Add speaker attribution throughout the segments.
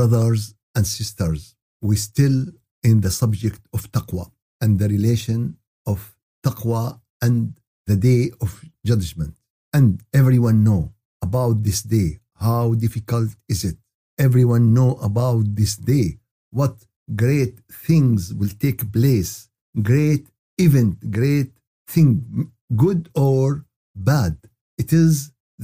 Speaker 1: brothers and sisters, we still in the subject of taqwa and the relation of taqwa and the day of judgment. And everyone know about this day. How difficult is it? Everyone know about this day. What great things will take place. Great event, great thing, good or bad. It is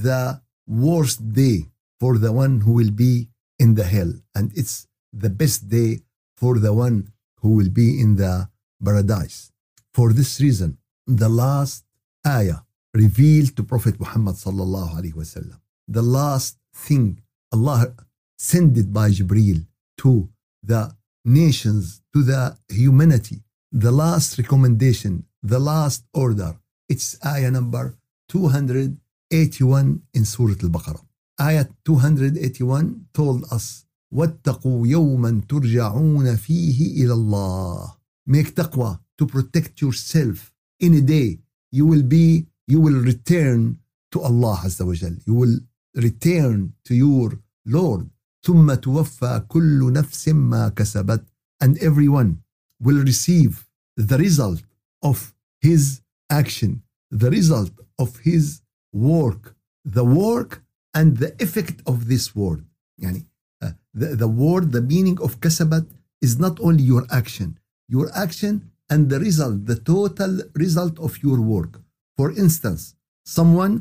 Speaker 1: the worst day for the one who will be in the hell. And it's the best day for the one who will be in the paradise. For this reason, the last ayah revealed to Prophet Muhammad sallallahu alaihi wasallam, the last thing Allah sent it by Jibril to the nations, to the humanity, the last recommendation, the last order. It's ayah number 281 in Surah Al-Baqarah. Ayah 281 told us واتقوا يوما ترجعون فيه إلى الله Make taqwa to protect yourself in a day you will be you will return to Allah عز وجل you will return to your Lord ثم توفى كل نفس ما كسبت and everyone will receive the result of his action the result of his work the work and the effect of this word يعني uh, the, the word the meaning of كسبت is not only your action your action and the result the total result of your work for instance someone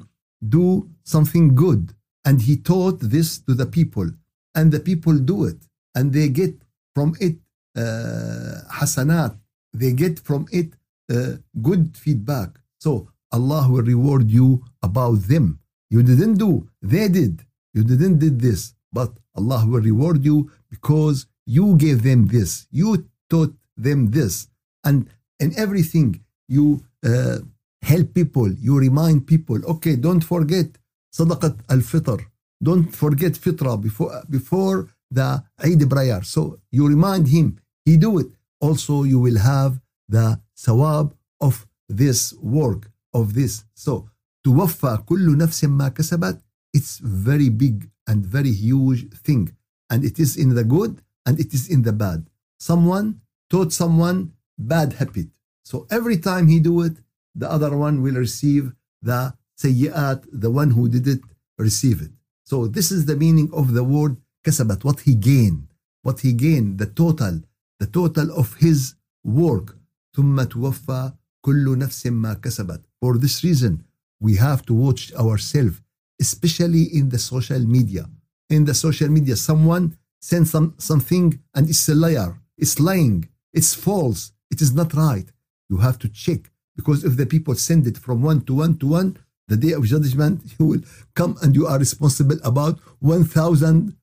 Speaker 1: do something good and he taught this to the people and the people do it and they get from it uh, hasanat they get from it uh, good feedback so Allah will reward you about them you didn't do they did. You didn't did this but Allah will reward you because you gave them this. You taught them this. And in everything you uh, help people you remind people. Okay don't forget sadaqat al-fitr. Don't forget fitra before before the Eid prayer. So you remind him he do it. Also you will have the sawab of this work of this. So توفى كل نفس ما كسبت it's very big and very huge thing and it is in the good and it is in the bad someone taught someone bad habit so every time he do it the other one will receive the سيئات the one who did it receive it so this is the meaning of the word كسبت what he gained what he gained the total the total of his work ثم توفى كل نفس ما كسبت for this reason we have to watch ourselves especially in the social media. In the social media someone sends some something and it's a liar. It's lying. It's false. It is not right. You have to check because if the people send it from one to one to one the day of judgment you will come and you are responsible about 1000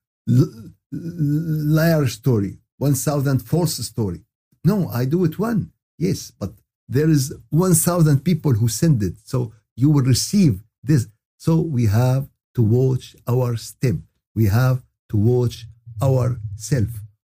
Speaker 1: liar story 1000 false story. No i do it one. Yes but there is 1000 people who send it. So you will receive this so we have to watch our step we have to watch ourself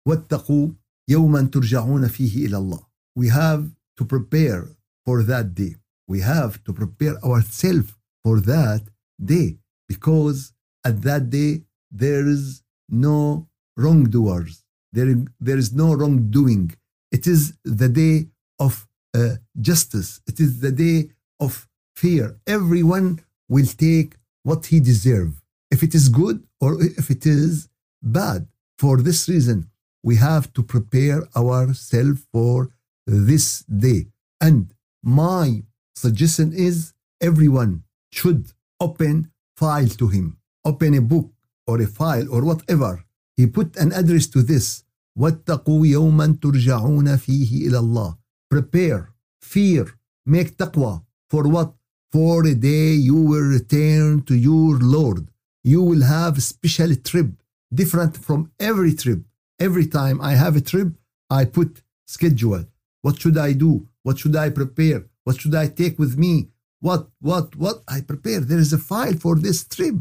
Speaker 1: واتقوا يوما ترجعون فيه إلى الله we have to prepare for that day we have to prepare ourselves for that day because at that day there is no wrongdoers there, there is no wrongdoing it is the day of uh, justice it is the day of fear everyone will take what he deserve if it is good or if it is bad for this reason we have to prepare ourselves for this day and my suggestion is everyone should open file to him open a book or a file or whatever he put an address to this واتقوا يوما ترجعون فيه إلى الله prepare fear make taqwa for what For a day you will return to your Lord. You will have a special trip different from every trip. Every time I have a trip I put schedule. What should I do? What should I prepare? What should I take with me? What what what? I prepare. There is a file for this trip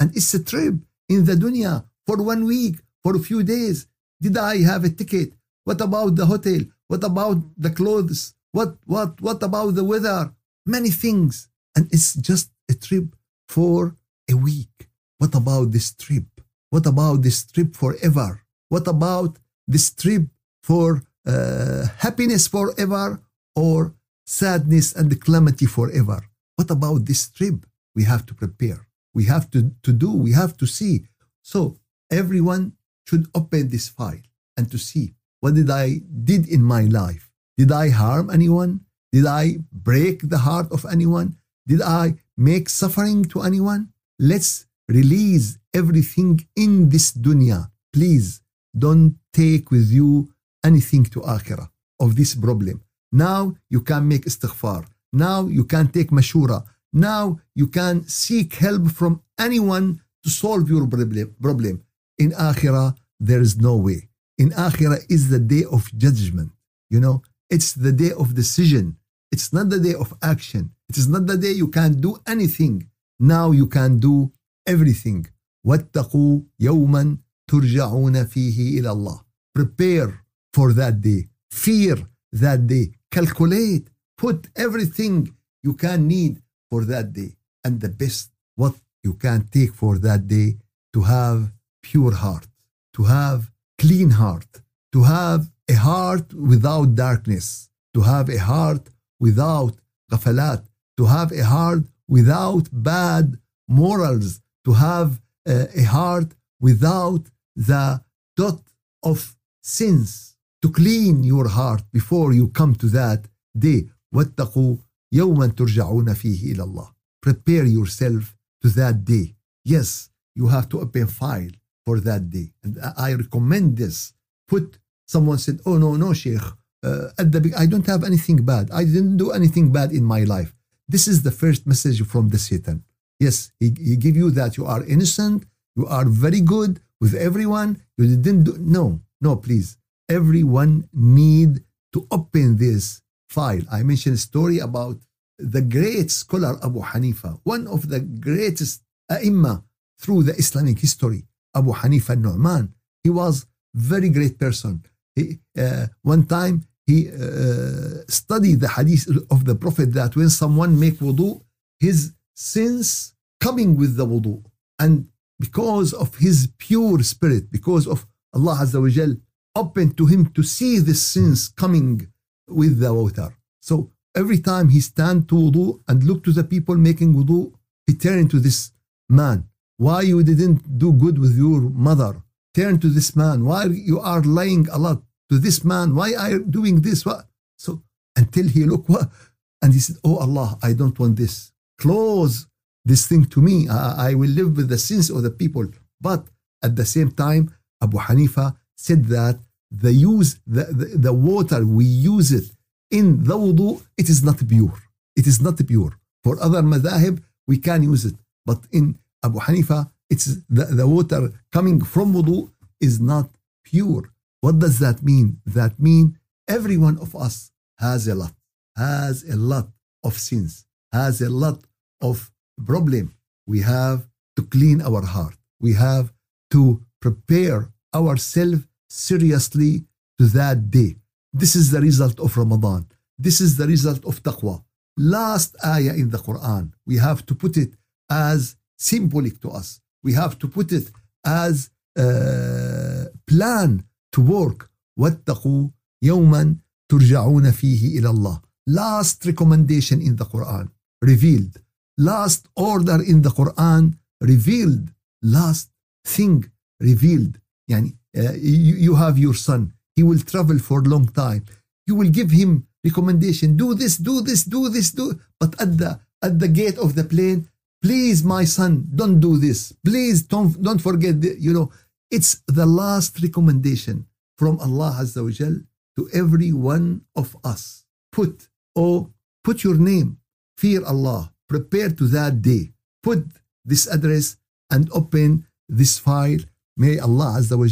Speaker 1: and it's a trip in the dunya for one week for a few days. Did I have a ticket? What about the hotel? What about the clothes? What what what about the weather? Many things and it's just a trip for a week what about this trip what about this trip forever What about this trip for uh, happiness forever or sadness and calamity forever? What about this trip? We have to prepare. We have to, to do. We have to see. So everyone should open this file and to see what did I did in my life. Did I harm anyone? Did I break the heart of anyone? Did I make suffering to anyone? Let's release everything in this dunya. Please don't take with you anything to akhirah of this problem. Now you can make istighfar. Now you can take mashura. Now you can seek help from anyone to solve your problem. In akhirah, there is no way. In akhirah is the day of judgment. You know, it's the day of decision. It's not the day of action. It is not the day you can't do anything. Now you can do everything. واتقوا يوما ترجعون فيه إلى الله. Prepare for that day. Fear that day. Calculate. Put everything you can need for that day. And the best what you can take for that day to have pure heart, to have clean heart, to have a heart without darkness, to have a heart without ghafalat, to have a heart without bad morals, to have uh, a heart without the dot of sins, to clean your heart before you come to that day. واتقوا يوما ترجعون فيه إلى الله. Prepare yourself to that day. Yes, you have to open file for that day. And I recommend this. Put someone said, "Oh no, no, Sheikh, uh, at the I don't have anything bad. I didn't do anything bad in my life." This is the first message from the Satan. Yes, he, he give you that you are innocent, you are very good with everyone. You didn't do no, no, please. Everyone need to open this file. I mentioned a story about the great scholar Abu Hanifa, one of the greatest ai through the Islamic history. Abu Hanifa Nu'man. He was very great person. He, uh, one time he uh, studied the hadith of the Prophet that when someone make wudu, his sins coming with the wudu. And because of his pure spirit, because of Allah Azza wa Jal open to him to see the sins coming with the water. So every time he stand to wudu and look to the people making wudu, he turn to this man why you didn't do good with your mother? Turn to this man. Why you are lying a lot to this man? Why are you doing this? What? So until he looked what? And he said, Oh Allah, I don't want this. Close this thing to me. I, I will live with the sins of the people. But at the same time, Abu Hanifa said that the use, the, the, the water, we use it in the wudu, it is not pure. It is not pure. For other madhahib, we can use it. But in Abu Hanifa, it's the, the water coming from wudu is not pure. What does that mean? That mean every one of us has a lot, has a lot of sins, has a lot of problem. We have to clean our heart. We have to prepare ourselves seriously to that day. This is the result of Ramadan. This is the result of taqwa. Last ayah in the Quran. We have to put it as symbolic to us. We have to put it as a plan to work. واتقوا يوما ترجعون فيه إلى الله. Last recommendation in the Quran revealed. Last order in the Quran revealed. Last thing revealed. يعني uh, you, you have your son. He will travel for a long time. You will give him recommendation. Do this, do this, do this, do. But at the at the gate of the plane, Please, my son, don't do this. Please don't, don't forget. The, you know, it's the last recommendation from Allah Azza wa to every one of us. Put, oh, put your name. Fear Allah. Prepare to that day. Put this address and open this file. May Allah Azza wa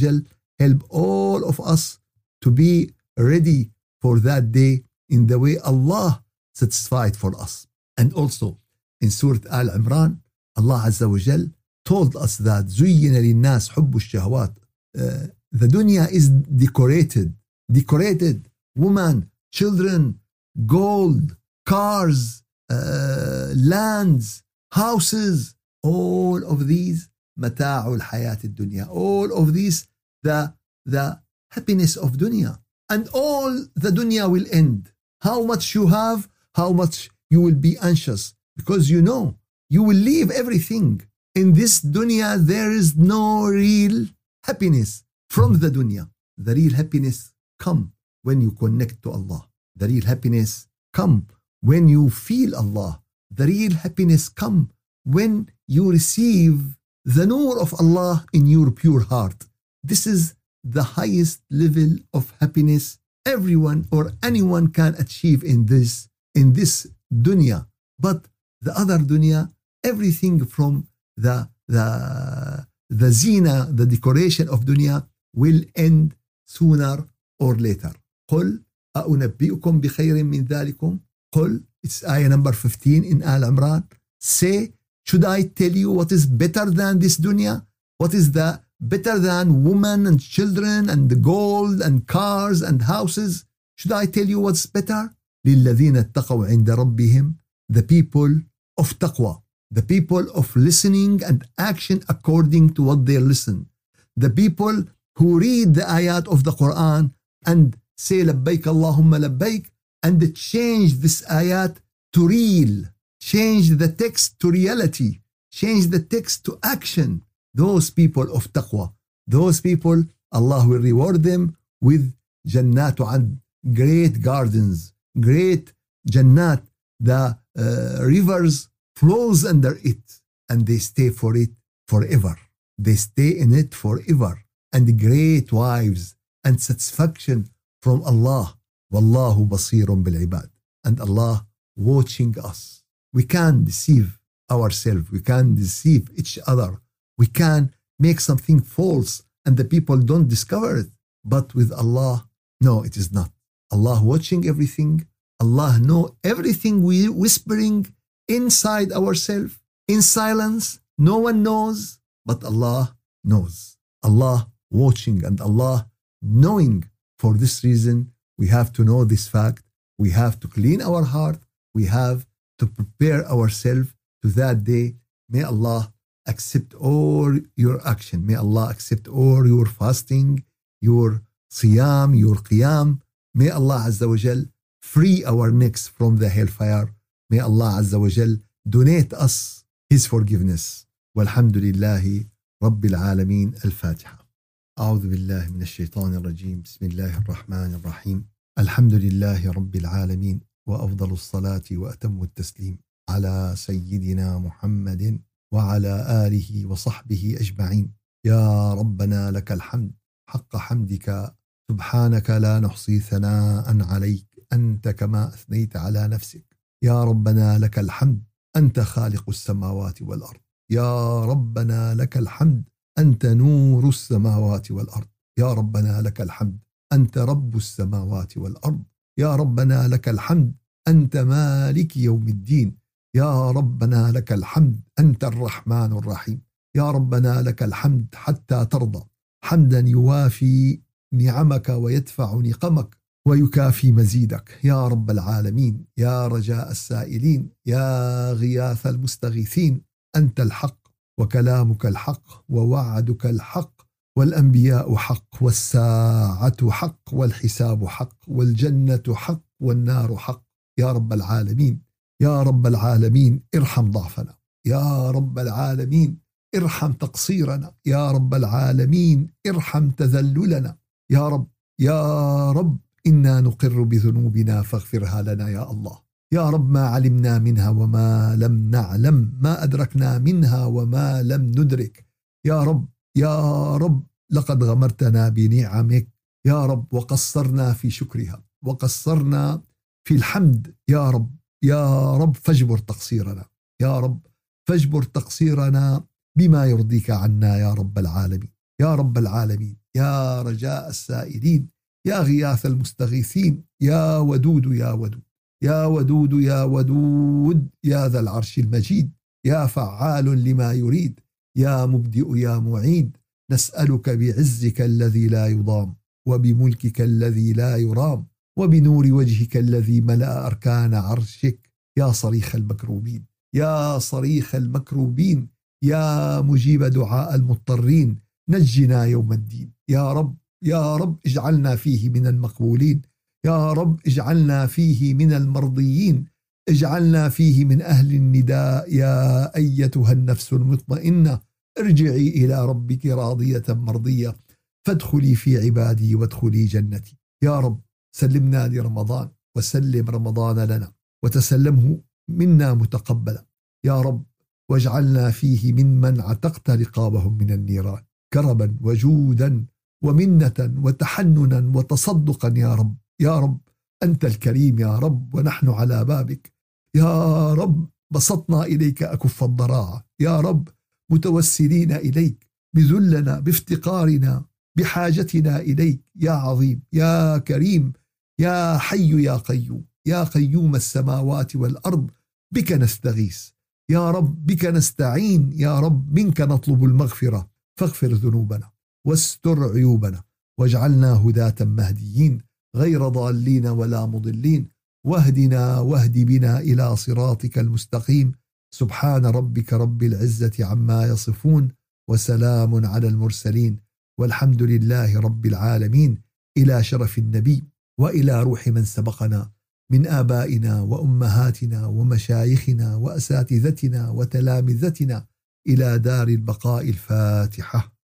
Speaker 1: help all of us to be ready for that day in the way Allah satisfied for us. And also, in Surah Al Imran, Allah Azza wa Jal told us that زين للناس حب الشهوات. Uh, the dunya is decorated, decorated. Woman, children, gold, cars, uh, lands, houses, all of these متاع الحياة الدنيا. All of these, the the happiness of dunya. And all the dunya will end. How much you have, how much you will be anxious because you know you will leave everything. In this dunya, there is no real happiness from the dunya. The real happiness come when you connect to Allah. The real happiness come when you feel Allah. The real happiness come when you receive the nur of Allah in your pure heart. This is the highest level of happiness everyone or anyone can achieve in this in this dunya. But the other dunya, everything from the the the zina, the decoration of dunya will end sooner or later. قل أنبئكم بخير من ذلكم قل it's ayah number 15 in Al Imran say should I tell you what is better than this dunya what is the better than women and children and the gold and cars and houses should I tell you what's better للذين اتقوا عند ربهم the people of taqwa the people of listening and action according to what they listen. The people who read the ayat of the Quran and say labbaik Allahumma labbaik and change this ayat to real. Change the text to reality. Change the text to action. Those people of taqwa. Those people Allah will reward them with jannat and great gardens. Great jannat the uh, rivers flows under it and they stay for it forever they stay in it forever and great wives and satisfaction from Allah. Wallahu basirun bil ibad. And Allah watching us. We can deceive ourselves. We can deceive each other. We can make something false and the people don't discover it. But with Allah, no, it is not. Allah watching everything. Allah know everything we whispering inside ourselves in silence. No one knows, but Allah knows. Allah watching and Allah knowing for this reason, we have to know this fact. We have to clean our heart. We have to prepare ourselves to that day. May Allah accept all your action. May Allah accept all your fasting, your siyam, your qiyam. May Allah Azza wa Jal free our necks from the hellfire. May Allah Azza wa Jal donate us His forgiveness. Walhamdulillahi Rabbil Alameen. Al-Fatiha. أعوذ بالله من الشيطان الرجيم بسم الله الرحمن الرحيم الحمد لله رب العالمين وأفضل الصلاة وأتم التسليم على سيدنا محمد وعلى آله وصحبه أجمعين يا ربنا لك الحمد حق حمدك سبحانك لا نحصي ثناء عليك أنت كما أثنيت على نفسك يا ربنا لك الحمد أنت خالق السماوات والأرض. يا ربنا لك الحمد أنت نور السماوات والأرض. يا ربنا لك الحمد أنت رب السماوات والأرض. يا ربنا لك الحمد أنت مالك يوم الدين. يا ربنا لك الحمد أنت الرحمن الرحيم. يا ربنا لك الحمد حتى ترضى. حمدا يوافي نعمك ويدفع نقمك. ويكافي مزيدك. يا رب العالمين يا رجاء السائلين يا غياث المستغيثين أنت الحق وكلامك الحق ووعدك الحق والأنبياء حق والساعة حق والحساب حق والجنة حق والنار حق. يا رب العالمين يا رب العالمين ارحم ضعفنا. يا رب العالمين ارحم تقصيرنا. يا رب العالمين ارحم تذللنا. يا رب يا رب إنا نقر بذنوبنا فاغفرها لنا يا الله. يا رب ما علمنا منها وما لم نعلم ما أدركنا منها وما لم ندرك. يا رب يا رب لقد غمرتنا بنعمك. يا رب وقصرنا في شكرها وقصرنا في الحمد. يا رب يا رب فاجبر تقصيرنا. يا رب فاجبر تقصيرنا بما يرضيك عنا يا رب العالمين. يا رب العالمين يا رجاء السائلين. يا غياث المستغيثين يا ودود يا ودود يا ودود يا ودود يا ذا العرش المجيد يا فعال لما يريد يا مبدئ يا معيد نسألك بعزك الذي لا يضام وبملكك الذي لا يرام وبنور وجهك الذي ملأ أركان عرشك يا صريخ المكروبين يا صريخ المكروبين يا مجيب دعاء المضطرين نجنا يوم الدين يا رب يا رب اجعلنا فيه من المقبولين. يا رب اجعلنا فيه من المرضيين. اجعلنا فيه من أهل النداء. يا أيتها النفس المطمئنة ارجعي إلى ربك راضية مرضية. فادخلي في عبادي وادخلي جنتي. يا رب سلمنا لرمضان وسلم رمضان لنا وتسلمه منا متقبلا. يا رب واجعلنا فيه ممن عتقت رقابهم من النيران. كرما وجودا ومنة وتحننا وتصدقا يا رب. يا رب أنت الكريم يا رب ونحن على بابك. يا رب بسطنا إليك أكف الضراعة يا رب متوسلين إليك بذلنا بافتقارنا بحاجتنا إليك يا عظيم. يا كريم يا حي يا قيوم. يا قيوم السماوات والأرض بك نستغيث. يا رب بك نستعين. يا رب منك نطلب المغفرة. فاغفر ذنوبنا. واستر عيوبنا واجعلنا هداة مهديين غير ضالين ولا مضلين واهدنا واهد بنا إلى صراطك المستقيم. سبحان ربك رب العزة عما يصفون وسلام على المرسلين والحمد لله رب العالمين. إلى شرف النبي وإلى روح من سبقنا من آبائنا وأمهاتنا ومشايخنا وأساتذتنا وتلامذتنا إلى دار البقاء الفاتحة.